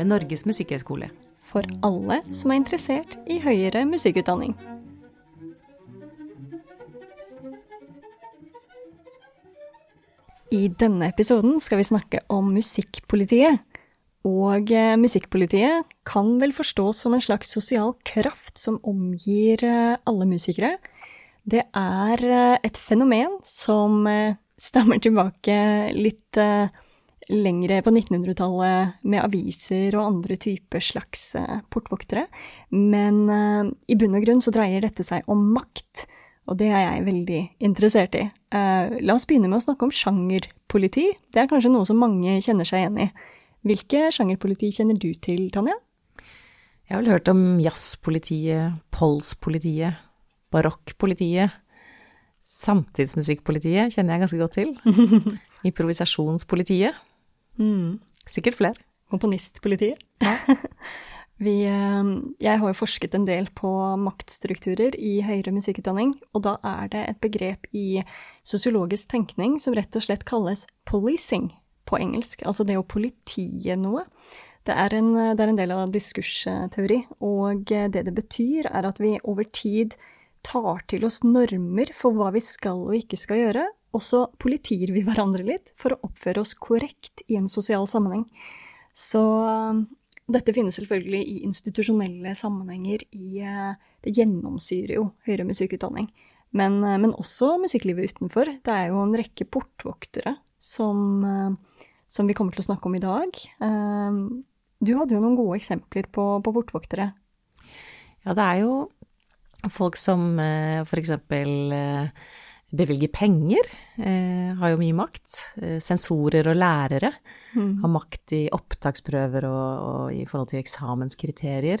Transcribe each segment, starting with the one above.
ved Norges musikkhøgskole. For alle som er interessert i høyere musikkutdanning. I denne episoden skal vi snakke om musikkpolitiet. Og eh, musikkpolitiet kan vel forstås som en slags sosial kraft som omgir eh, alle musikere. Det er eh, et fenomen som stammer tilbake litt lengre på 1900-tallet med aviser og andre typer slags portvoktere. Men i bunn og grunn så dreier dette seg om makt, og det er jeg veldig interessert i. La oss begynne med å snakke om sjangerpoliti. Det er kanskje noe som mange kjenner seg igjen i. Hvilke sjangerpoliti kjenner du til, Tanja? Jeg har vel hørt om jazzpolitiet, polspolitiet, barokkpolitiet. Samtidsmusikkpolitiet kjenner jeg ganske godt til. Improvisasjonspolitiet. Mm. Sikkert flere. Komponistpolitiet. Ja. Vi, eh, jeg har jo forsket en del på maktstrukturer i høyere musikkutdanning, og da er det et begrep i sosiologisk tenkning som rett og slett kalles policing på engelsk, altså det å politie noe. Det er, en, det er en del av diskursteori, og det det betyr, er at vi over tid tar til oss normer for hva vi skal og ikke skal gjøre, og så politier vi hverandre litt for å oppføre oss korrekt i en sosial sammenheng. Så um, dette finnes selvfølgelig i institusjonelle sammenhenger, i, uh, det gjennomsyrer jo høyere musikkutdanning. Men, uh, men, også musikklivet utenfor. Det er jo en rekke portvoktere som uh, som vi kommer til å snakke om i dag. Ehm, du hadde jo noen gode eksempler på, på portvoktere. Ja, det er jo folk som for f.eks. Eh, bevilger penger, eh, har jo mye makt. Sensorer og lærere mm. har makt i opptaksprøver og, og i forhold til eksamenskriterier.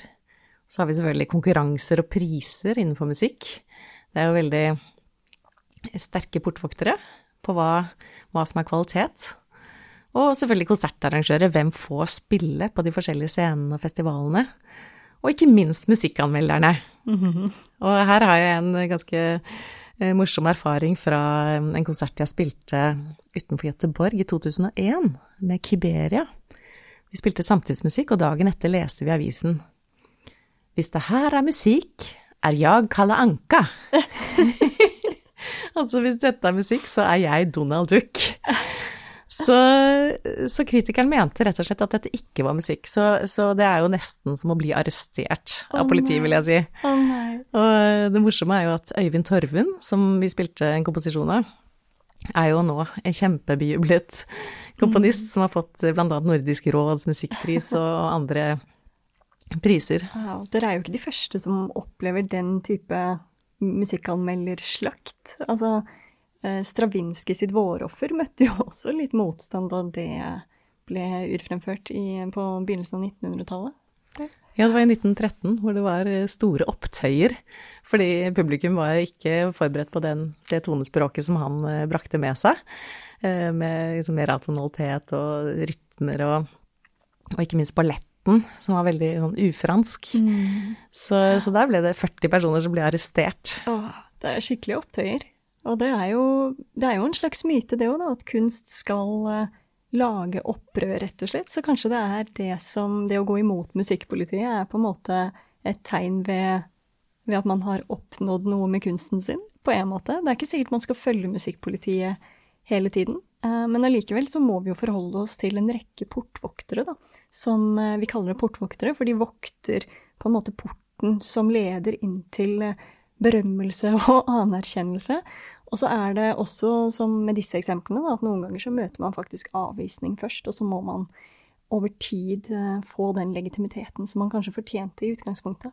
Så har vi selvfølgelig konkurranser og priser innenfor musikk. Det er jo veldig sterke portvoktere på hva, hva som er kvalitet. Og selvfølgelig konsertarrangører. Hvem får spille på de forskjellige scenene og festivalene? Og ikke minst musikkanmelderne. Mm -hmm. Og her har jeg en ganske eh, morsom erfaring fra eh, en konsert jeg spilte utenfor Göteborg i 2001, med Kiberia. Vi spilte samtidsmusikk, og dagen etter leste vi avisen. Hvis det her er musikk, er jeg Kalle Anka. altså hvis dette er musikk, så er jeg Donald Duck. Så, så, kritikeren mente rett og slett at dette ikke var musikk. Så, så det er jo nesten som å bli arrestert av politiet, vil jeg si. Og det morsomme er jo at Øyvind Torvund, som vi spilte en komposisjon av, er jo nå en kjempebejublet komponist mm. som har fått bl.a. Nordisk råds musikkpris og andre priser. Ja, dere er jo ikke de første som opplever den type musikkanmelderslakt. Altså, Eh, Stravinskij sitt våroffer møtte jo også litt motstand da det ble urfremført i, på begynnelsen av 1900-tallet. Ja, det var i 1913 hvor det var eh, store opptøyer. Fordi publikum var ikke forberedt på den, det tonespråket som han eh, brakte med seg. Med liksom mer atonalitet og rytmer og, og ikke minst balletten, som var veldig sånn ufransk. Mm. Så, så, der ble det 40 personer som ble arrestert. Åh, det er skikkelig opptøyer. Og det er jo, det er jo en slags myte, det òg, at kunst skal lage opprør, rett og slett. Så kanskje det er det som Det å gå imot musikkpolitiet er på en måte et tegn ved, ved at man har oppnådd noe med kunsten sin, på en måte. Det er ikke sikkert man skal følge musikkpolitiet hele tiden. Uh, men allikevel så må vi jo forholde oss til en rekke portvoktere, da. Som uh, vi kaller det portvoktere, for de vokter på en måte porten som leder inn til berømmelse og anerkjennelse. Og så er det også, som med disse eksemplene, da, at noen ganger så møter man faktisk avvisning først, og så må man over tid eh, få den legitimiteten som man kanskje fortjente i utgangspunktet.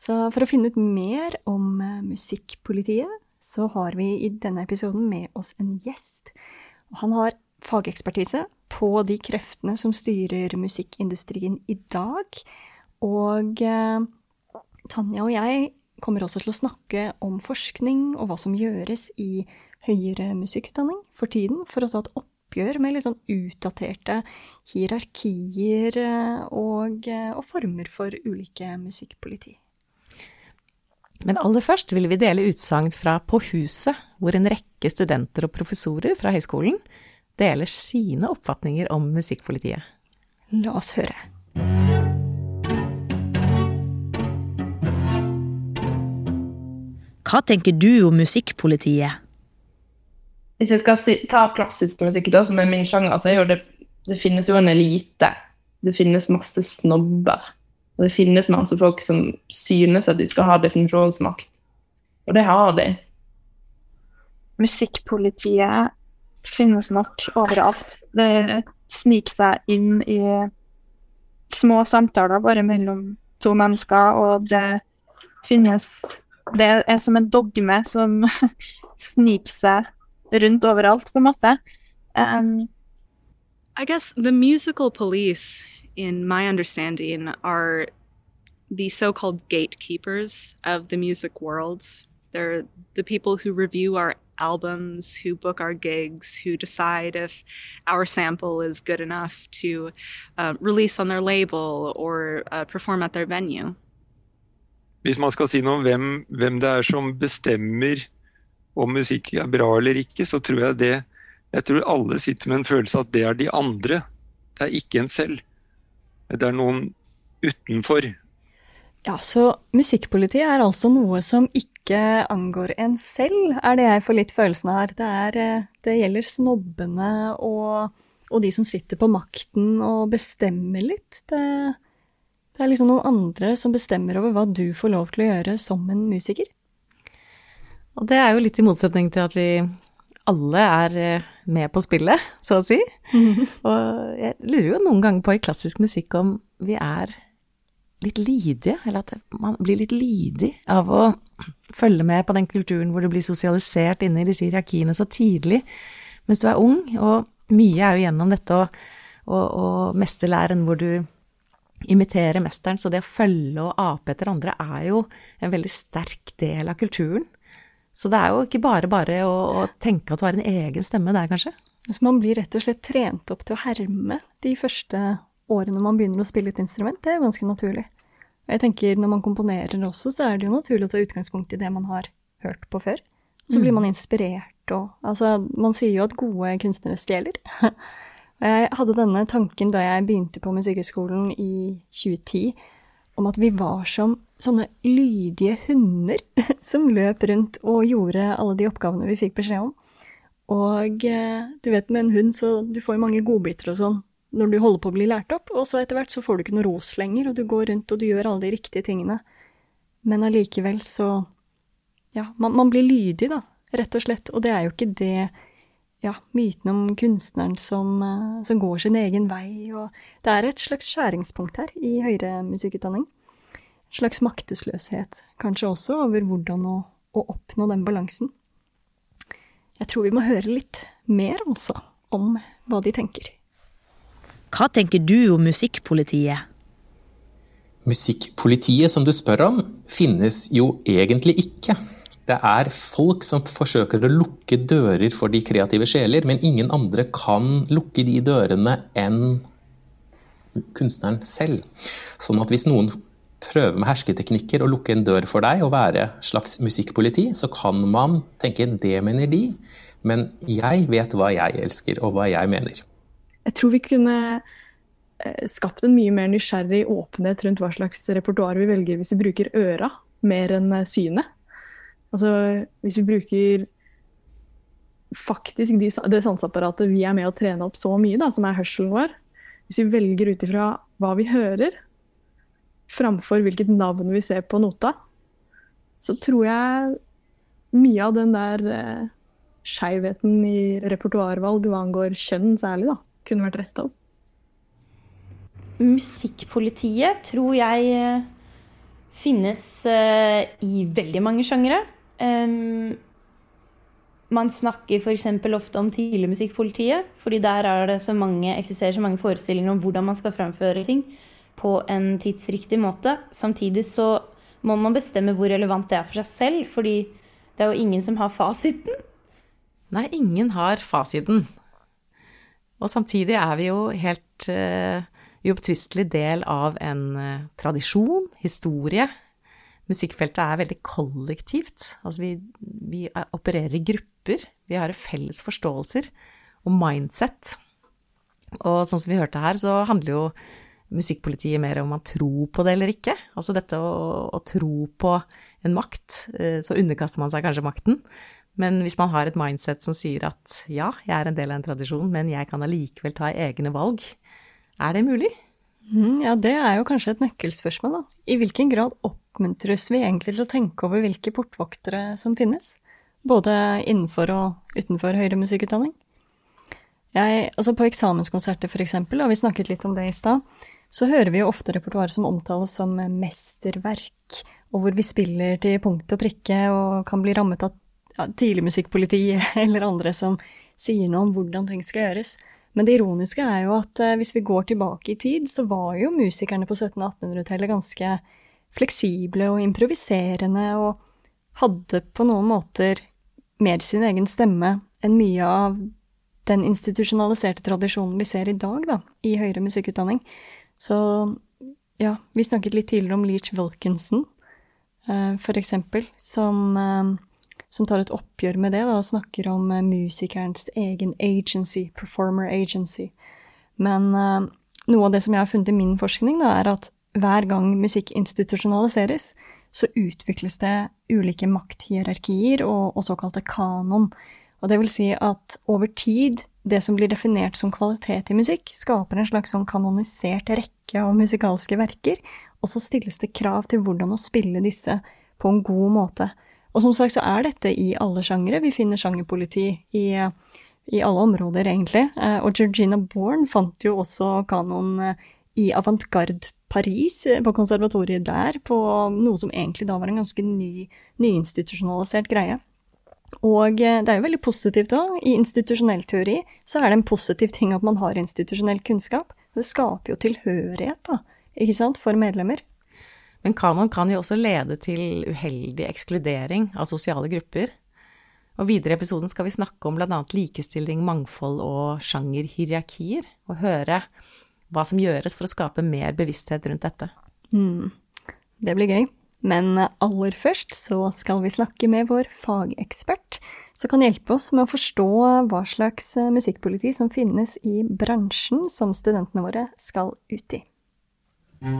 Så for å finne ut mer om eh, musikkpolitiet, så har vi i denne episoden med oss en gjest. Han har fagekspertise på de kreftene som styrer musikkindustrien i dag. Og eh, Tanja og jeg kommer også til å snakke om forskning og hva som gjøres i høyere musikkutdanning for tiden, for å ta et oppgjør med litt sånn utdaterte hierarkier eh, og, eh, og former for ulike musikkpoliti. Men aller først vil vi dele utsagn fra På huset, hvor en rekke studenter og professorer fra høyskolen deler sine oppfatninger om musikkpolitiet. La oss høre. Hva tenker du om musikkpolitiet? Hvis jeg skal ta klassisk musikk, da, som er min sjanger, så er jo det Det finnes jo en elite. Det finnes masse snobber. Og det finnes masse folk som synes at de skal ha definisjonsmakt. Og det har de. Musikkpolitiet finnes nok overalt. Det sniker seg inn i små samtaler bare mellom to mennesker, og det finnes Det er som en dogme som seg rundt overalt, på en måte. Um, I guess the musical police in my understanding, are the so called gatekeepers of the music worlds. They're the people who review our albums, who book our gigs, who decide if our sample is good enough to uh, release on their label or uh, perform at their venue. Hvis man skal si noe om hvem, hvem det er som bestemmer om musikk er bra eller ikke, så tror jeg det Jeg tror alle sitter med en følelse av at det er de andre, det er ikke en selv. Det er noen utenfor. Ja, så musikkpolitiet er altså noe som ikke angår en selv, er det jeg får litt følelsen av her. Det, er, eh, det gjelder snobbene og, og, de som sitter på makten og bestemmer litt. Det, det er liksom noen andre som bestemmer over hva du får lov til å gjøre som en musiker. Og det er jo litt i motsetning til at vi alle er eh, med på spillet, så å si. Mm. Og jeg lurer jo noen ganger på i klassisk musikk om vi er litt lydige, eller at man blir litt lydig av å følge med på den kulturen hvor du blir sosialisert inne i disse hierarkiene så tidlig mens du er ung. Og mye er jo gjennom dette og, å mesterlæren hvor du imiterer mesteren, så det å følge og ape etter andre er jo en veldig sterk del av kulturen. Så det er jo ikke bare bare å, å tenke at du har en egen stemme der, kanskje. Så man blir rett og slett trent opp til å herme de første årene man begynner å spille et instrument. Det er jo ganske naturlig. Og jeg tenker når man komponerer også, så er det jo naturlig å ta utgangspunkt i det man har hørt på før. Så blir mm. man inspirert og Altså, man sier jo at gode kunstnere stjeler. Og jeg hadde denne tanken da jeg begynte på Musikkhøgskolen i 2010 om at vi var som sånne lydige hunder som løp rundt og gjorde alle de oppgavene vi fikk beskjed om. Og eh, du vet, med en hund så du får jo mange godbiter og sånn når du holder på å bli lært opp, og så etter hvert så får du ikke noe ros lenger, og du går rundt og du gjør alle de riktige tingene. Men allikevel så Ja, man, man blir lydig, da, rett og slett. Og det er jo ikke det ja, myten om kunstneren som, eh, som, går sin egen vei, og det er et slags skjæringspunkt her i høyere musikkutdanning. En slags maktesløshet, kanskje også, over hvordan å, å, oppnå den balansen. Jeg tror vi må høre litt mer, altså, om hva de tenker. Hva tenker du om musikkpolitiet? Musikkpolitiet som du spør om, finnes jo egentlig ikke. Det er folk som forsøker å lukke dører for de kreative sjeler, men ingen andre kan lukke de dørene enn kunstneren selv. Sånn at hvis noen prøver med hersketeknikker å lukke en dør for deg og være slags musikkpoliti, så kan man tenke det mener de, men jeg vet hva jeg elsker og hva jeg mener. Jeg tror vi kunne eh, skapt en mye mer nysgjerrig åpenhet rundt hva slags repertoar vi velger hvis vi bruker øra mer enn eh, synet. Altså, hvis vi bruker faktisk de, det sanseapparatet vi er med å trene opp så mye, da, som er hørselen vår, hvis vi velger ut ifra hva vi hører, framfor hvilket navn vi ser på nota, så tror jeg mye av den der eh, skeivheten i repertoarvalg hva angår kjønn særlig, da, kunne vært retta opp. Musikkpolitiet tror jeg eh, finnes eh, i veldig mange sjangere. Um, man snakker f.eks. ofte om tidligmusikkpolitiet, fordi der er det så mange, eksisterer så mange forestillinger om hvordan man skal framføre ting på en tidsriktig måte. Samtidig så må man bestemme hvor relevant det er for seg selv, fordi det er jo ingen som har fasiten. Nei, ingen har fasiten. Og samtidig er vi jo helt uh, uopptvistelig del av en uh, tradisjon, historie. Musikkfeltet er veldig kollektivt. Altså vi, vi opererer i grupper. Vi har felles forståelser og mindset. Og sånn som vi hørte her, så handler jo musikkpolitiet mer om man tror på det eller ikke. Altså dette å, å tro på en makt, uh, så underkaster man seg kanskje makten. Men hvis man har et mindset som sier at ja, jeg er en del av en tradisjon, men jeg kan allikevel ta egne valg, er det mulig? Mm, ja, det er jo kanskje et nøkkelspørsmål, da. I hvilken grad oppmuntres vi egentlig til å tenke over hvilke portvoktere som finnes? Både innenfor og utenfor høyere musikkutdanning? Jeg, altså på eksamenskonserter for eksempel, og vi snakket litt om det i stad, så hører vi jo ofte repertoar som omtales som mesterverk, og hvor vi spiller til punkt og prikke og kan bli rammet av ja, tidligmusikkpoliti eller andre som sier noe om hvordan ting skal gjøres. Men det ironiske er jo at eh, hvis vi går tilbake i tid, så var jo musikerne på 1700-1800-tallet ganske fleksible og improviserende og hadde på noen måter mer sin egen stemme enn mye av den institusjonaliserte tradisjonen vi ser i dag, da, i høyere musikkutdanning. Så ja, vi snakket litt tidligere om Leach Wilkinson, eh, for eksempel, som eh, som tar et oppgjør med det da, og snakker om uh, musikerens egen agency, performer agency. Men uh, noe av det som jeg har funnet i min forskning, da, er at hver gang musikk institusjonaliseres, så utvikles det ulike makthierarkier og, og såkalte kanon. Og det vil si at over tid, det som blir definert som kvalitet i musikk, skaper en slags sånn kanonisert rekke av musikalske verker, og så stilles det krav til hvordan å spille disse på en god måte. Og som sagt så er dette i alle sjangere. Vi finner sjangerpoliti i, i, alle områder, egentlig. Eh, og Georgina Bourne fant jo også kanon eh, i avantgarde Paris, eh, på konservatoriet der, på noe som egentlig da var en ganske ny, nyinstitusjonalisert greie. Og det er jo veldig positivt òg. I institusjonell teori så er det en positiv ting at man har institusjonell kunnskap. Det skaper jo tilhørighet, da, ikke sant, for medlemmer. Men kanon kan jo også lede til uheldig ekskludering av sosiale grupper. Og videre i episoden skal vi snakke om bl.a. likestilling, mangfold og sjangerhierarkier, og høre hva som gjøres for å skape mer bevissthet rundt dette. Mm. Det blir gøy. Men aller først så skal vi snakke med vår fagekspert, som kan hjelpe oss med å forstå hva slags musikkpoliti som finnes i bransjen som studentene våre skal ut i. I dag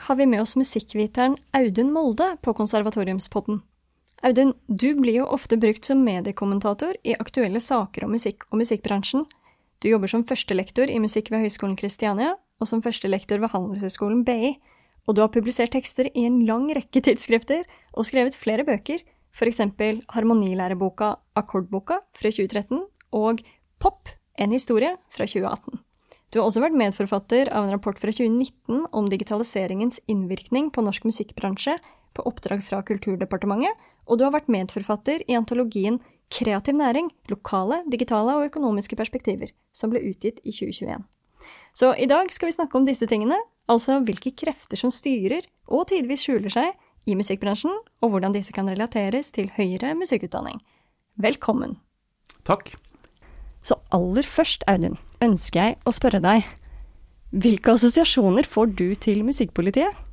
har vi med oss musikkviteren Audun Molde på Konservatoriumspodden. Audun, du blir jo ofte brukt som mediekommentator i aktuelle saker om musikk og musikkbransjen, du jobber som førstelektor i musikk ved Høgskolen Kristiania, og som førstelektor ved Handelshøyskolen BI, og du har publisert tekster i en lang rekke tidsskrifter og skrevet flere bøker, f.eks. harmonilæreboka Akkordboka fra 2013 og Pop, en historie fra 2018. Du har også vært medforfatter av en rapport fra 2019 om digitaliseringens innvirkning på norsk musikkbransje på oppdrag fra Kulturdepartementet, og du har vært medforfatter i antologien Kreativ næring lokale, digitale og økonomiske perspektiver, som ble utgitt i 2021. Så i dag skal vi snakke om disse tingene, altså hvilke krefter som styrer og tidvis skjuler seg i musikkbransjen, og hvordan disse kan relateres til høyere musikkutdanning. Velkommen. Takk. Så aller først, Audun, ønsker jeg å spørre deg, hvilke assosiasjoner får du til musikkpolitiet?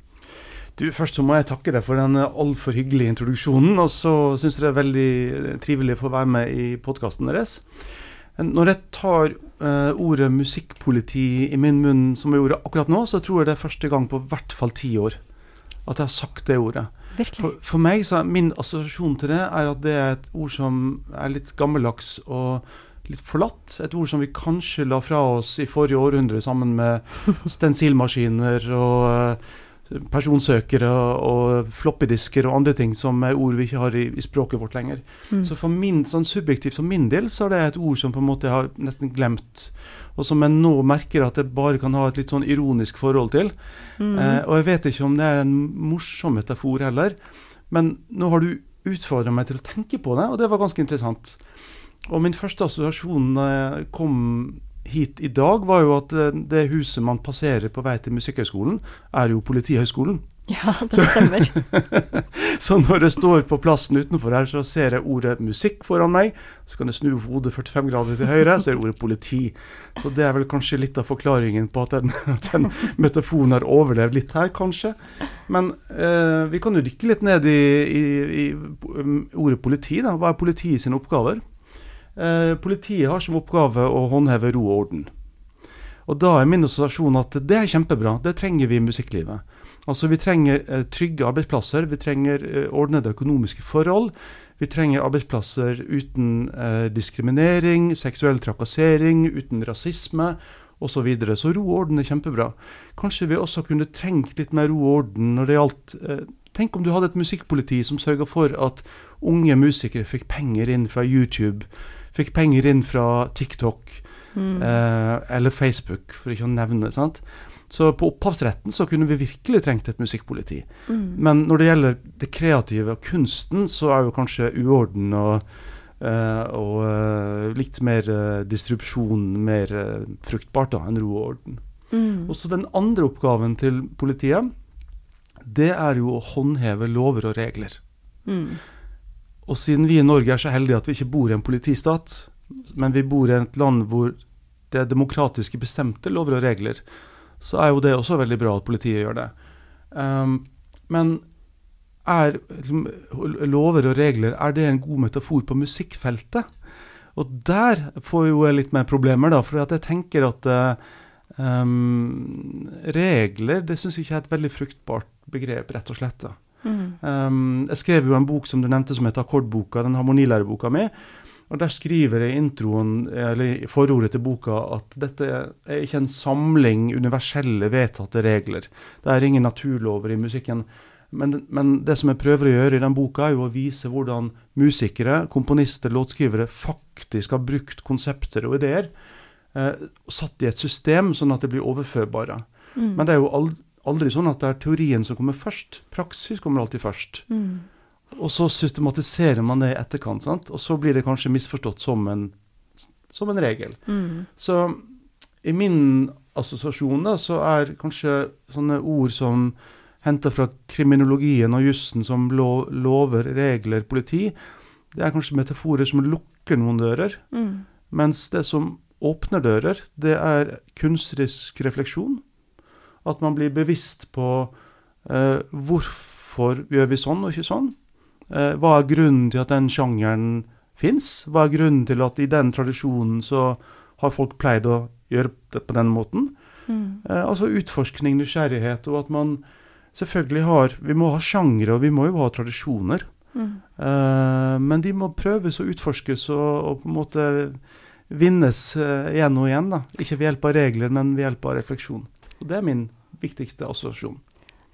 Du, Først så må jeg takke deg for den altfor hyggelige introduksjonen. Og så syns jeg det er veldig trivelig å få være med i podkasten deres. Når jeg tar uh, ordet musikkpoliti i min munn, som jeg gjorde akkurat nå, så tror jeg det er første gang på hvert fall ti år at jeg har sagt det ordet. For, for, meg så er min assosiasjon til det er at det er et ord som er litt gammeldags og litt forlatt. Et ord som vi kanskje la fra oss i forrige århundre sammen med stensilmaskiner og uh, personsøkere og floppydisker og andre ting som er ord vi ikke har i, i språket vårt lenger. Mm. Så for min, sånn subjektivt for min del så er det et ord som på en måte jeg har nesten glemt, og som jeg nå merker at jeg bare kan ha et litt sånn ironisk forhold til. Mm. Eh, og jeg vet ikke om det er en morsom metafor heller, men nå har du utfordra meg til å tenke på det, og det var ganske interessant. Og min første assosiasjon jeg kom hit i dag, var jo at eh, det huset man passerer på vei til Musikkhøgskolen, er jo Politihøgskolen. Ja, det stemmer. så når jeg står på plassen utenfor her, så ser jeg ordet musikk foran meg. Så kan jeg snu hodet 45 grader til høyre, så er det ordet politi. Så det er vel kanskje litt av forklaringen på at den, at den metaforen har overlevd litt her, kanskje. Men eh, vi kan jo dykke litt ned i, i, i ordet politi. Da. Hva er politiet sine oppgaver? Eh, politiet har som oppgave å håndheve ro og orden. Og da er min assosiasjon at det er kjempebra, det trenger vi i musikklivet. Altså Vi trenger eh, trygge arbeidsplasser, vi trenger eh, ordnede økonomiske forhold. Vi trenger arbeidsplasser uten diskriminering, seksuell trakassering, uten rasisme osv. Så, videre. så ro og orden er kjempebra. Kanskje vi også kunne trengt litt mer ro og orden når det gjaldt Tenk om du hadde et musikkpoliti som sørga for at unge musikere fikk penger inn fra YouTube, fikk penger inn fra TikTok Mm. eh, eller Facebook, for ikke å nevne. sant? Så på opphavsretten så kunne vi virkelig trengt et musikkpoliti. Mm. Men når det gjelder det kreative og kunsten, så er jo kanskje uorden og, uh, og uh, litt mer uh, distribusjon mer fruktbart da, enn ro og orden. Mm. Og så den andre oppgaven til politiet, det er jo å håndheve lover og regler. Mm. Og siden vi i Norge er så heldige at vi ikke bor i en politistat, men vi bor i et land hvor det er demokratiske bestemte lover og regler, så er jo det også veldig bra at politiet gjør det. Um, men er liksom, lover og regler er det en god metafor på musikkfeltet? Og der får jo jeg litt mer problemer, da, for jeg tenker at um, regler det syns jeg ikke er et veldig fruktbart begrep, rett og slett. da. Mm. Um, jeg skrev jo en bok som du nevnte som heter Akkordboka, den harmonilæreboka mi. Og Der skriver jeg i introen, eller i forordet til boka at dette er ikke en samling universelle vedtatte regler. Det er ingen naturlover i musikken. Men, men, det som jeg prøver å gjøre i den boka, er jo å vise hvordan musikere, komponister, låtskrivere faktisk har brukt konsepter og ideer eh, satt i et system, sånn at det blir overførbare. Mm. Men det er jo aldri, aldri sånn at det er teorien som kommer først. Praksis kommer alltid først. Mm. Og så systematiserer man det i etterkant, sant? og så blir det kanskje misforstått som en, som en regel. Mm. Så i min assosiasjon da, så er kanskje sånne ord som henta fra kriminologien og jussen, som lov, lover, regler, politi, det er kanskje metaforer som lukker noen dører. Mm. Mens det som åpner dører, det er kunstnerisk refleksjon. At man blir bevisst på eh, hvorfor gjør vi sånn og ikke sånn. Eh, hva er grunnen til at den sjangeren fins? Hva er grunnen til at i den tradisjonen så har folk pleid å gjøre det på den måten? Mm. Eh, altså utforskning, nysgjerrighet, og at man selvfølgelig har Vi må ha sjangre, og vi må jo ha tradisjoner. Mm. Eh, men de må prøves og utforskes og, og på en måte vinnes eh, igjen og igjen. da. Ikke ved hjelp av regler, men ved hjelp av refleksjon. Og Det er min viktigste assosiasjon.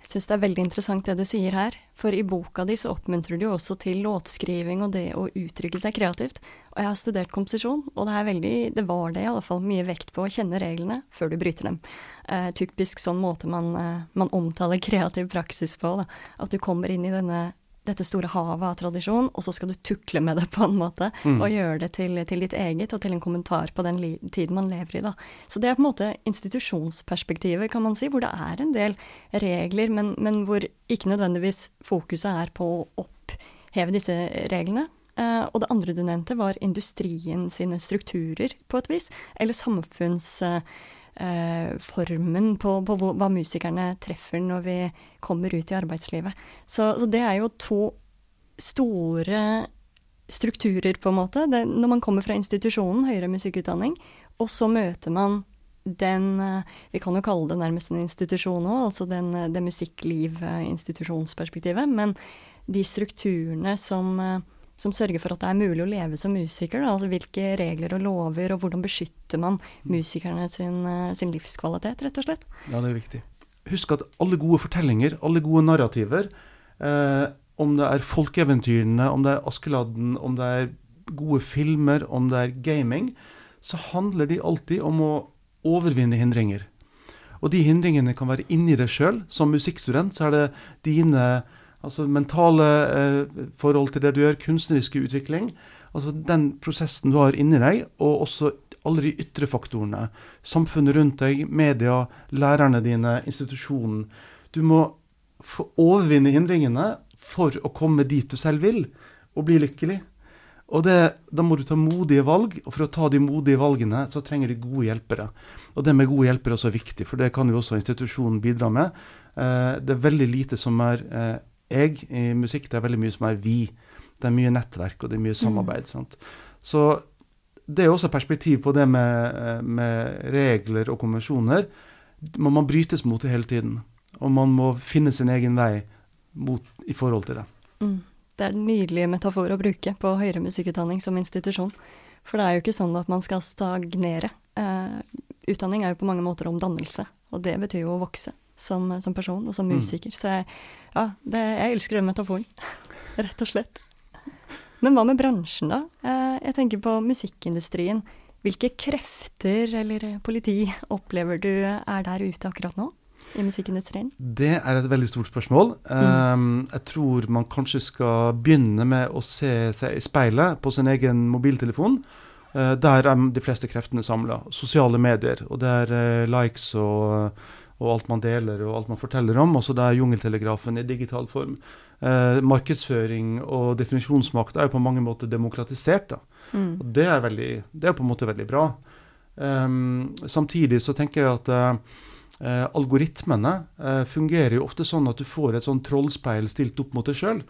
Jeg syns det er veldig interessant det du sier her, for i boka di så oppmuntrer du jo også til låtskriving og det å uttrykke seg kreativt. Og jeg har studert komposisjon, og det, veldig, det var det i alle fall mye vekt på å kjenne reglene før du bryter dem. Eh, typisk sånn måte man, eh, man omtaler kreativ praksis på. Da. At du kommer inn i denne, dette store havet av tradisjon, og så skal du tukle med det på en måte. Mm. Og gjøre det til, til ditt eget, og til en kommentar på den tiden man lever i. Da. Så det er på en måte institusjonsperspektivet, kan man si, hvor det er en del regler, men, men hvor ikke nødvendigvis fokuset er på å oppheve disse reglene. Uh, og det andre du nevnte, var industrien sine strukturer, på et vis. Eller samfunnsformen eh, på, på hvor, hva musikerne treffer når vi kommer ut i arbeidslivet. Så, så det er jo to store strukturer, på en måte. Det, når man kommer fra institusjonen, høyere musikkutdanning, og så møter man den eh, Vi kan jo kalle det nærmest en institusjon òg, altså den, det musikkliv-institusjonsperspektivet. Men de strukturene som, eh, som sørger for at det er mulig å leve som musiker. Da, altså hvilke regler og lover, og hvordan beskytter man musikerne sin, eh, sin livskvalitet, rett og slett. Ja, det er viktig. husk at alle gode fortellinger, alle gode narrativer, eh, om det er folkeeventyrene, om det er Askeladden, om det er gode filmer, om det er gaming, så handler de alltid om å overvinne hindringer. Og de hindringene kan være inni deg sjøl. Som musikkstudent så er det dine altså mentale eh, forhold til det du gjør, kunstneriske utvikling. Altså den prosessen du har inni deg, og også alle de ytre faktorene. Samfunnet rundt deg, media, lærerne dine, institusjonen. Du må overvinne hindringene for å komme dit du selv vil, og bli lykkelig. Og det, Da må du ta modige valg, og for å ta de modige valgene, så trenger du gode hjelpere. Og det med gode hjelpere er også viktig, for det kan jo også institusjonen bidra med. Eh, det er veldig lite som er eh, jeg i musikk, det er veldig mye som er vi. Det er mye nettverk, og det er mye mm. samarbeid. Mm. Så det er også perspektiv på det med, med regler og konvensjoner. Man må brytes mot det hele tiden. Og man må finne sin egen vei mot, i forhold til det. Mm. Det er en nydelig metafor å bruke på høyere musikkutdanning som institusjon. For det er jo ikke sånn at man skal stagnere. Eh, utdanning er jo på mange måter om dannelse, og det betyr jo å vokse som, som person og som mm. musiker. Mm. Så jeg, ja, det, jeg elsker den metaforen, rett og slett. Men hva med bransjen, da? Eh, jeg tenker på musikkindustrien. Hvilke krefter eller politi opplever du er der ute akkurat nå? i musikkindustrien? Det er et veldig stort spørsmål. Mm. Um, jeg tror man kanskje skal begynne med å se seg i speilet på sin egen mobiltelefon. Uh, der er de fleste kreftene samla. Sosiale medier. Og det er uh, likes og, og, alt man deler og alt man forteller om. Også det er jungeltelegrafen i digital form. Eh, markedsføring og definisjonsmakt er jo på mange måter demokratisert. Mm. Og det er, veldig, det er på en måte veldig bra. Um, samtidig så tenker jeg at eh, algoritmene eh, fungerer jo ofte sånn at du får et sånn trollspeil stilt opp mot deg sjøl.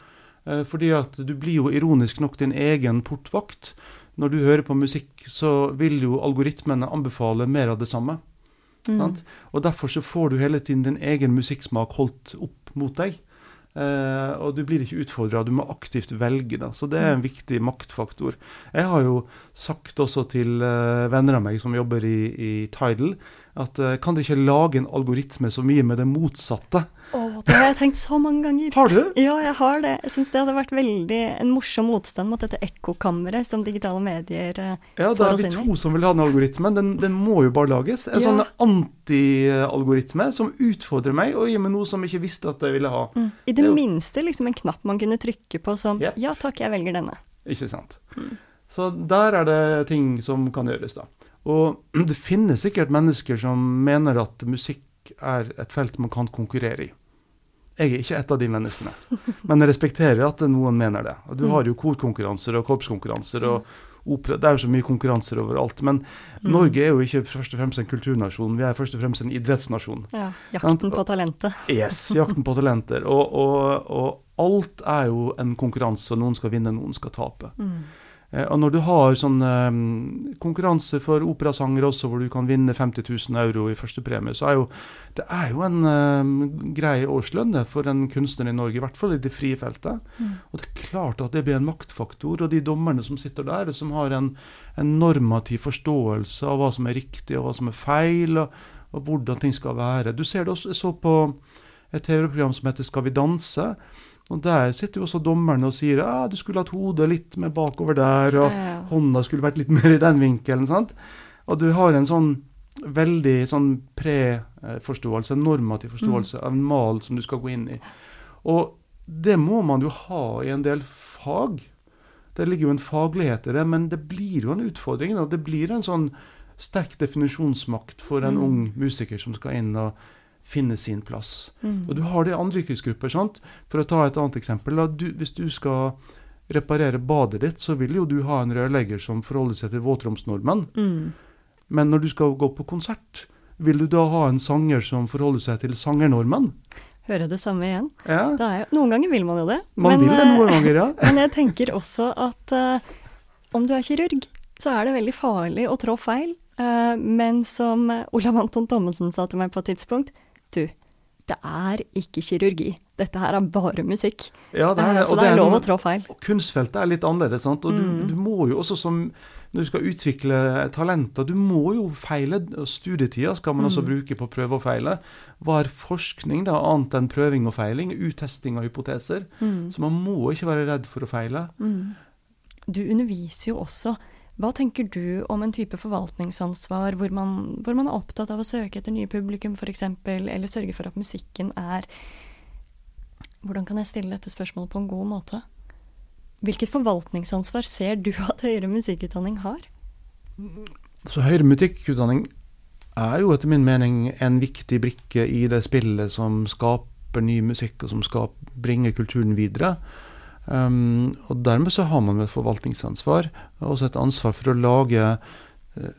Eh, fordi at du blir jo ironisk nok din egen portvakt. Når du hører på musikk, så vil jo algoritmene anbefale mer av det samme. Mm. Og derfor så får du hele tiden din egen musikksmak holdt opp mot deg. Uh, og du blir ikke utfordra, du må aktivt velge. Da. Så det er en mm. viktig maktfaktor. Jeg har jo sagt også til uh, venner av meg som jobber i, i Tidal, at uh, kan dere ikke lage en algoritme så mye med det motsatte? Oh, det har jeg tenkt så mange ganger. Har du? Ja, jeg har det. Jeg syns det hadde vært veldig en morsom motstand mot dette ekkokammeret som digitale medier uh, får oss inn i. Ja, det er vi to som vil ha den algoritmen. Den, den må jo bare lages. En ja. sånn anti-algoritme som utfordrer meg og gir meg noe som jeg ikke visste at jeg ville ha. Mm. I det, det minste liksom en knapp man kunne trykke på som yep. ja takk, jeg velger denne. Ikke sant. Mm. Så der er det ting som kan gjøres, da. Og det finnes sikkert mennesker som mener at musikk er et felt man kan konkurrere i. Jeg er ikke et av de menneskene, men jeg respekterer at noen mener det. Og du har jo korkonkurranser og korpskonkurranser og opera. Det er jo så mye konkurranser overalt. Men mm. Norge er jo ikke først og fremst en kulturnasjon, vi er først og fremst en idrettsnasjon. Ja, Jakten på talentet. Yes, jakten på talenter. Og, og, og, alt er jo en konkurranse, noen skal vinne, noen skal tape. Mm. Eh, og når du har sånne um, konkurranser for operasangere også, hvor du kan vinne 50 000 euro i første premie, så er jo det er jo en um, grei årslønn for en kunstner i Norge, i hvert fall i det frie feltet. Mm. Og det er klart at det blir en maktfaktor. Og de dommerne som sitter der, som har en, en normativ forståelse av hva som er riktig og hva som er feil, og, og hvordan ting skal være. Du ser det også, jeg så på et TV-program som heter Skal vi danse. Og Der sitter jo også dommerne og sier at du skulle hatt hodet litt mer bakover der, og ja. hånda skulle vært litt mer i den vinkelen. sant? Og du har en sånn veldig sånn pre-forståelse, normativ forståelse, mm. av en mal som du skal gå inn i. Og det må man jo ha i en del fag. Det ligger jo en faglighet i det, men det blir jo en utfordring. Da. Det blir en sånn sterk definisjonsmakt for en mm. ung musiker som skal inn og finne sin plass. Mm. Og du har det i andre yrkesgrupper. sant? For å ta et annet eksempel. Du, hvis du skal reparere badet ditt, så vil jo du ha en rørlegger som forholder seg til våtromsnormen. Mm. Men når du skal gå på konsert, vil du da ha en sanger som forholder seg til sangernormen? Høre det samme igjen. Ja. Jo, noen ganger vil man jo det. Man men, vil det noen ganger, ja. men jeg tenker også at uh, om du er kirurg, så er det veldig farlig å trå feil. Uh, men som Olav Anton Thommessen sa til meg på et tidspunkt, du, det er ikke kirurgi. Dette her er bare musikk. Ja, det er det. Så det er, lov å trå feil. Og kunstfeltet er litt annerledes. sant? Og mm. du, du, må jo også som når du skal utvikle talenter Du må jo feile. Studietida skal man også Mm. bruke på prøve og feile. Hva er forskning, da, annet enn prøving og feiling? Uttesting av hypoteser. Mm. Så man må ikke være redd for å feile. Mm. Du underviser jo også. Hva tenker du om en type forvaltningsansvar hvor man, hvor man er opptatt av å søke etter nye publikum f.eks., eller sørge for at musikken er Hvordan kan jeg stille dette spørsmålet på en god måte? Hvilket forvaltningsansvar ser du at høyere musikkutdanning har? Så høyere musikkutdanning er jo etter min mening en viktig brikke i det spillet som skaper ny musikk, og som skal bringe kulturen videre. Um, og dermed så har man et forvaltningsansvar, og også et ansvar for å lage eh,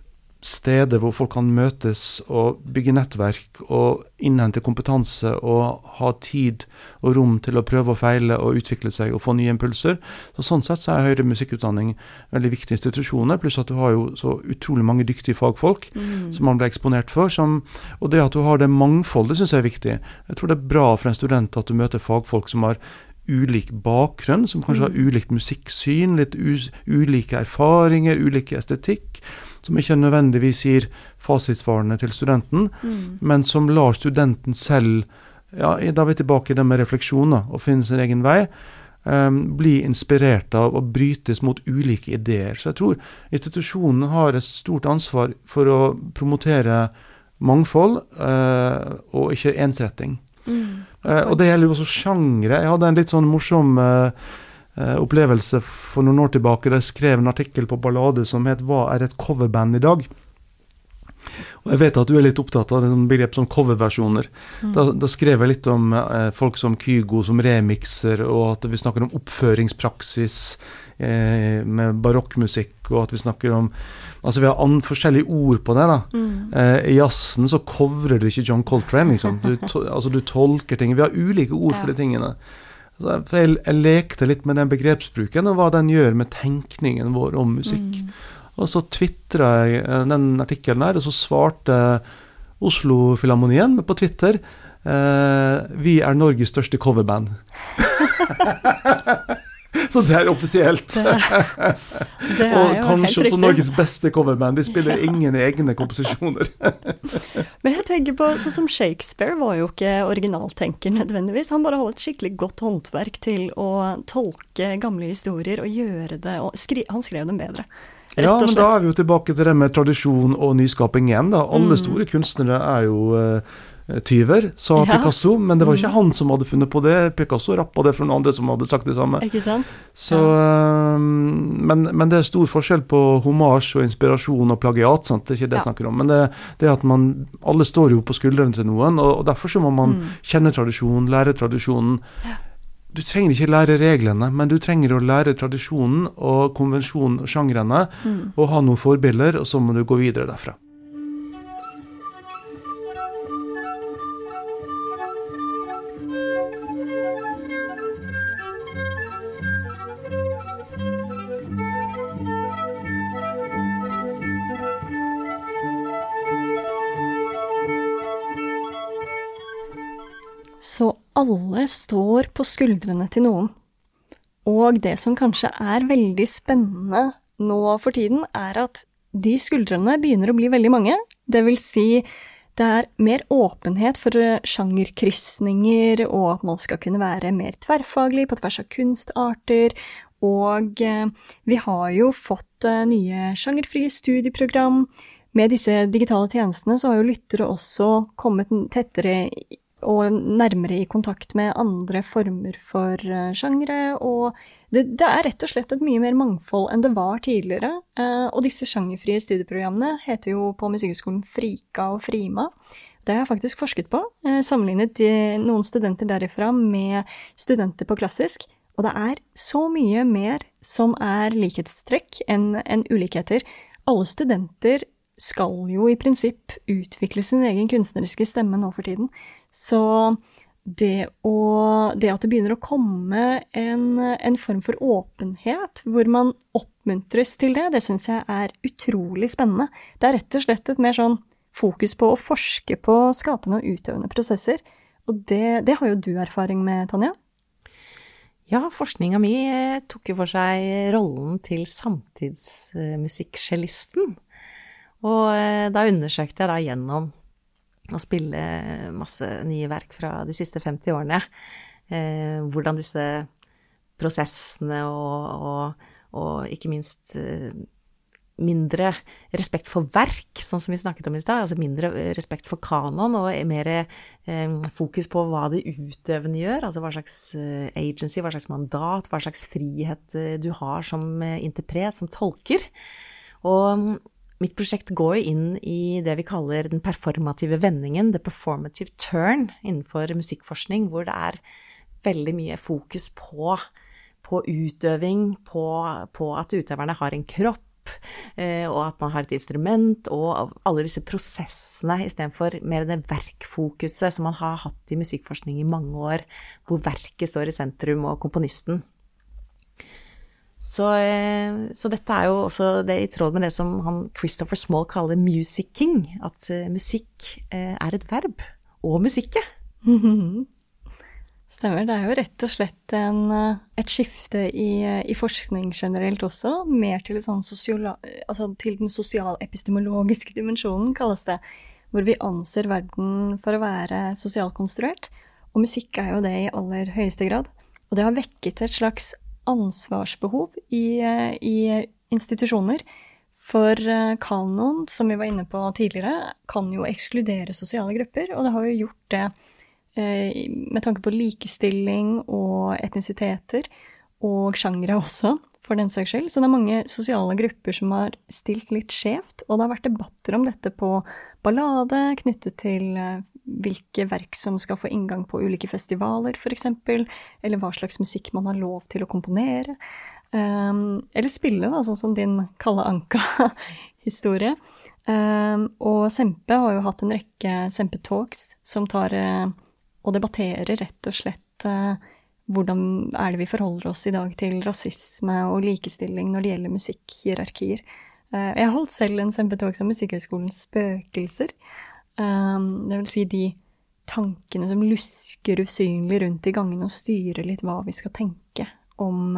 steder hvor folk kan møtes og bygge nettverk og innhente kompetanse og ha tid og rom til å prøve og feile og utvikle seg og få nye impulser. Så Sånn sett så er høyere musikkutdanning veldig viktige institusjoner, pluss at du har jo så utrolig mange dyktige fagfolk Mm. som man blir eksponert for. Som, og det at du har det mangfoldet, syns jeg er viktig. Jeg tror det er bra for en student at du møter fagfolk som har ulik bakgrunn, som kanskje har ulikt musikksyn, litt ulike erfaringer, ulik estetikk, som ikke nødvendigvis gir fasitsvarene til studenten, Mm. men som lar studenten selv ja, Da er vi tilbake i det med refleksjoner og finne sin egen vei. Um, bli inspirert av og brytes mot ulike ideer. Så jeg tror institusjonen har et stort ansvar for å promotere mangfold uh, og ikke ensretting. Mm. Eh, og det gjelder jo også sjangre. Jeg hadde en litt sånn morsom uh, opplevelse for noen år tilbake da jeg skrev en artikkel på Ballade som het 'Hva er et coverband i dag?' Og jeg vet at du er litt opptatt av sånn begrep som coverversjoner. Mm. Da, da skrev jeg litt om eh, folk som Kygo som remixer, og at vi snakker om oppføringspraksis med barokkmusikk, og at vi snakker om Altså vi har forskjellige ord på det. da. Mm. Eh, I jazzen så covrer du ikke John Coltrane, liksom. Du, to, altså, du tolker ting. Vi har ulike ord for de tingene. Så jeg, for jeg, jeg lekte litt med den begrepsbruken, og hva den gjør med tenkningen vår om musikk. Mm. Og så tvitra jeg eh, den artikkelen her, og så svarte Oslo-filharmonien på Twitter eh, Vi er Norges største coverband. så det er offisielt. Det- det er og kanskje også. Norges beste coverband. De spiller ingen egne komposisjoner. Men jeg tenker på, sånn som Shakespeare var jo ikke originaltenker nødvendigvis. Han bare hadde et skikkelig godt håndverk til å tolke gamle historier og gjøre det og skri Han skrev dem bedre. Ja, men da er vi jo tilbake til det med tradisjon og nyskaping igjen. da. Alle Mm. store kunstnere er jo eh, tyver, sa Ja. Picasso, men det var ikke Mm. han som hadde funnet på det. Picasso rappa det fra noen andre som hadde sagt det samme. Ikke sant? Så, ja. men, men det er stor forskjell på homasj og inspirasjon og plagiat. sant? Det er ikke det jeg Ja. snakker om. Men det, det at man Alle står jo på skuldrene til noen, og, og derfor så må man Mm. kjenne tradisjonen, lære tradisjonen. Du trenger ikke lære reglene, men du trenger å lære tradisjonen og konvensjonen og sjangrene, Mm. og ha noen forbilder, og så må du gå videre derfra. Så alle står på skuldrene til noen. Og det som kanskje er veldig spennende nå for tiden, er at de skuldrene begynner å bli veldig mange. Det vil si, det er mer åpenhet for eh, sjangerkrysninger, og at man skal kunne være mer tverrfaglig på tvers av kunstarter. Og eh, vi har jo fått eh, nye sjangerfrie studieprogram. Med disse digitale tjenestene så har jo lyttere også kommet tettere og nærmere i kontakt med andre former for uh, sjangre. Og det, det er rett og slett et mye mer mangfold enn det var tidligere. Eh, og disse sjangerfrie studieprogrammene heter jo på Musikkhøgskolen Frika og Frima. Det har jeg faktisk forsket på. eh, sammenlignet noen studenter derifra med studenter på klassisk. Og det er så mye mer som er likhetstrekk enn enn ulikheter. Alle studenter skal jo i prinsipp utvikle sin egen kunstneriske stemme nå for tiden. Så det, å, det at det begynner å komme en, en form for åpenhet, hvor man oppmuntres til det, det syns jeg er utrolig spennende. Det er rett og slett et mer sånn fokus på å forske på skapende og utøvende prosesser. Og det, det har jo du erfaring med, Tanja? Ja, forskninga mi eh, tok jo for seg rollen til samtidsmusikkcellisten. Og eh, da undersøkte jeg da gjennom å spille masse nye verk fra de siste 50 årene, eh, hvordan disse prosessene og, og, og ikke minst mindre respekt for verk, sånn som vi snakket om i stad. Altså mindre respekt for kanon og mer eh, fokus på hva de utøvende gjør. Altså hva slags eh, agency, hva slags mandat, hva slags frihet eh, du har som eh, interpret, som tolker. Og mitt prosjekt går inn i det vi kaller den performative vendingen, the performative turn, innenfor musikkforskning, hvor det er veldig mye fokus på, på utøving, på, på at utøverne har en kropp Eh, og at man har et instrument, og alle disse prosessene istedenfor mer det verkfokuset som man har hatt i musikkforskning i mange år, hvor verket står i sentrum, og komponisten. Så, eh, så, dette er jo også det i tråd med det som han Christopher Small kaller 'musicking'. At eh, musikk er et verb. Og musikke. Stemmer. Det er jo rett og slett en, eh, et skifte i, eh, i, forskning generelt også. Mer til, sånn sosial, altså til den sosialepistemologiske dimensjonen, kalles det. Hvor vi anser verden for å være sosialkonstruert. Og musikk er jo det i aller høyeste grad. Og det har vekket et slags ansvarsbehov i, eh, i institusjoner. For kanon, som vi var inne på tidligere, kan jo ekskludere sosiale grupper, og det har jo gjort det Eh, med tanke på likestilling og etnisiteter, og sjangre også, for den saks skyld. Så det er mange sosiale grupper som har stilt litt skjevt, og det har vært debatter om dette på Ballade, knyttet til eh, hvilke verk som skal få inngang på ulike festivaler, f.eks., eller hva slags musikk man har lov til å komponere. Um, eller spille, da, sånn som din Kalle Anka-historie. Um, og Sempe har jo hatt en rekke Sempe-talks som tar uh, og debatterer rett og slett uh, hvordan er det vi forholder oss i dag til rasisme og likestilling når det gjelder musikkhierarkier. Eh, jeg holdt selv en sempetalk som Musikkhøgskolens spøkelser. Eh, det vil si de tankene som lusker usynlig rundt i gangene og styrer litt hva vi skal tenke om,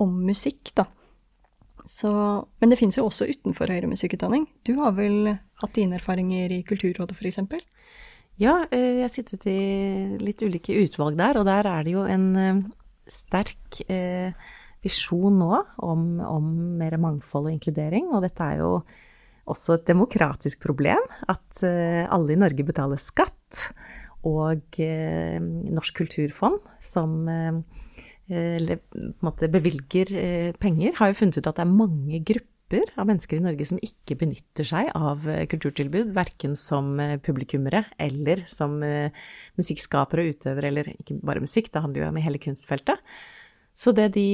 om musikk, da. Så, men det fins jo også utenfor høyere musikkutdanning. Du har vel hatt dine erfaringer i Kulturrådet, f.eks.? Ja, eh, jeg har sittet i litt ulike utvalg der, og der er det jo en eh, sterk eh, visjon nå om, om mer mangfold og inkludering. Og dette er jo også et demokratisk problem, at alle i Norge betaler skatt. Og Norsk kulturfond, som bevilger penger, har jo funnet ut at det er mange grupper av mennesker i Norge som ikke benytter seg av eh, kulturtilbud, verken som eh, publikummere eller som eh, musikkskapere og utøvere, eller ikke bare musikk, det handler jo om hele kunstfeltet. Så det de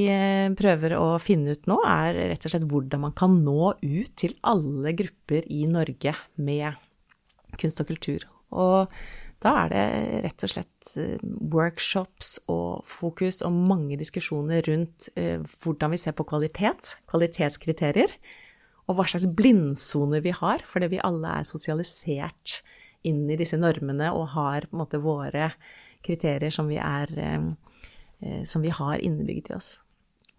prøver å finne ut nå, er rett og slett hvordan man kan nå ut til alle grupper i Norge med kunst og kultur. Og da er det rett og slett eh, workshops og fokus og mange diskusjoner rundt eh, hvordan vi ser på kvalitet, kvalitetskriterier, og hva slags blindsoner vi har, fordi vi alle er sosialisert inn i disse normene og har på en måte våre kriterier som vi, er, eh, som vi har innebygd i oss.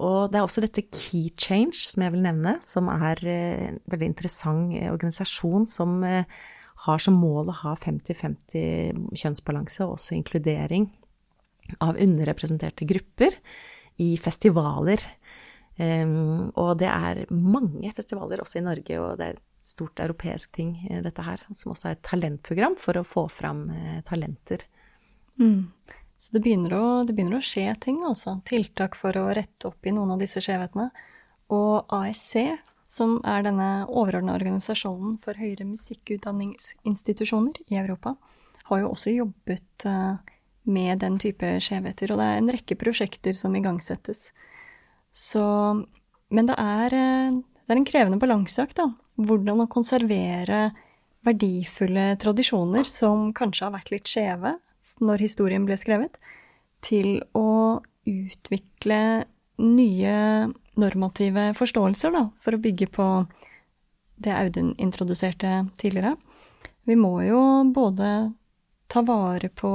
Og det er også dette Key Change, som jeg vil nevne, som er en veldig interessant organisasjon som har som mål å ha 50-50 kjønnsbalanse, og også inkludering av underrepresenterte grupper i festivaler. Um, og det er mange festivaler også i Norge, og det er et stort europeisk ting, eh, dette her, som også er et talentprogram for å få fram talenter. Mm. Så det begynner, å, det begynner, å, skje ting, altså. Tiltak for å rette opp i noen av disse skjevhetene. Og ASC som er denne overordna organisasjonen for høyere musikkutdanningsinstitusjoner i Europa, har jo også jobbet eh, med den type skjevheter. Og det er en rekke prosjekter som igangsettes. Så Men det er, eh, det er en krevende balanseakt, da. Hvordan å konservere verdifulle tradisjoner som kanskje har vært litt skjeve når historien ble skrevet, til å utvikle nye normative forståelser, da, for å bygge på det Audun introduserte tidligere. Vi må jo både ta vare på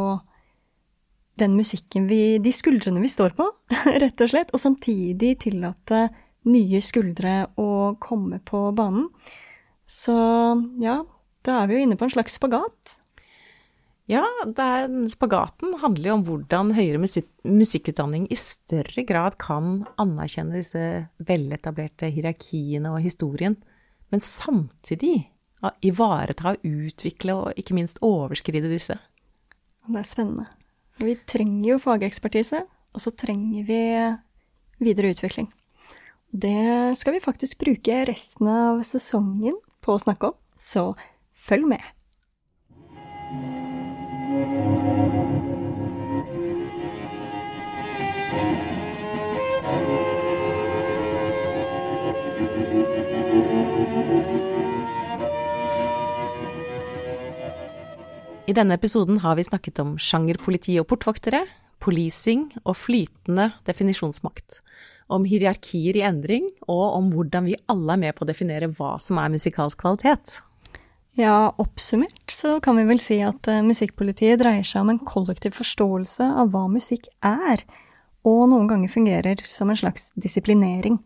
den musikken vi De skuldrene vi står på, rett og slett. Og samtidig tillate nye skuldre å komme på banen. Så ja, da er vi jo inne på en slags spagat. Ja, spagaten handler jo om hvordan høyere musik musikkutdanning i større grad kan anerkjenne disse veletablerte hierarkiene og historien, men samtidig ivareta, utvikle og ikke minst overskride disse. Det er spennende. Vi trenger jo fagekspertise, og så trenger vi videre utvikling. Det skal vi faktisk bruke resten av sesongen på å snakke om, så følg med. I denne episoden har vi snakket om sjangerpoliti og portvoktere, policing og flytende definisjonsmakt. Om hierarkier i endring, og om hvordan vi alle er med på å definere hva som er musikalsk kvalitet. Ja, oppsummert så kan vi vel si at uh, musikkpolitiet dreier seg om en kollektiv forståelse av hva musikk er, og noen ganger fungerer som en slags disiplinering.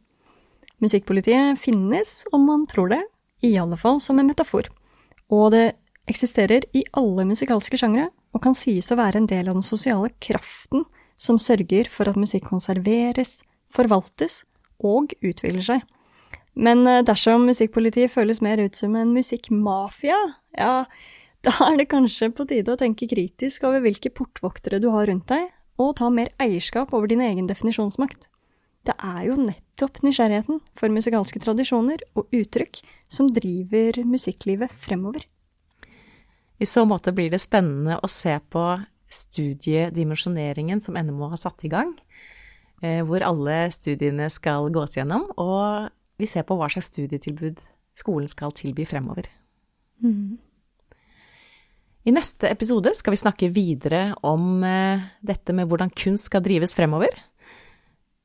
Musikkpolitiet finnes, om man tror det, i alle fall som en metafor. Og det eksisterer i alle musikalske sjangre og kan sies å være en del av den sosiale kraften som sørger for at musikk konserveres, forvaltes og utvikler seg. Men eh, dersom musikkpolitiet føles mer ut som en musikkmafia, ja, da er det kanskje på tide å tenke kritisk over hvilke portvoktere du har rundt deg, og ta mer eierskap over din egen definisjonsmakt. Det er jo nettopp nysgjerrigheten for musikalske tradisjoner og uttrykk som driver musikklivet fremover. I så måte blir det spennende å se på studiedimensjoneringen som NMO har satt i gang, eh, hvor alle studiene skal gås gjennom, og vi ser på hva slags studietilbud skolen skal tilby fremover. Mm. I neste episode skal vi snakke videre om eh, dette med hvordan kunst skal drives fremover,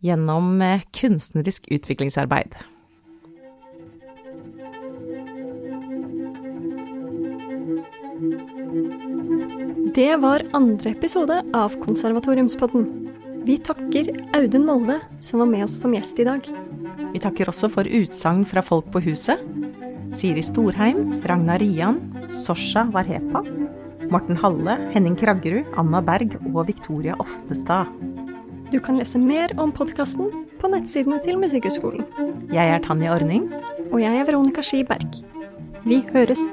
gjennom eh, kunstnerisk utviklingsarbeid. Det var andre episode av Konservatoriumspodden. Vi takker Audun Molde, som var med oss som gjest i dag. Vi takker også for utsagn fra folk på huset. Siri Storheim, Ragna Rian, Sosha Varhepa, Morten Halle, Henning Kraggerud, Anna Berg og Victoria Oftestad. Du kan lese mer om podkasten på nettsidene til Musikkhøgskolen. Jeg er Tanja Ordning. Og jeg er Veronica Skiberg. Vi høres.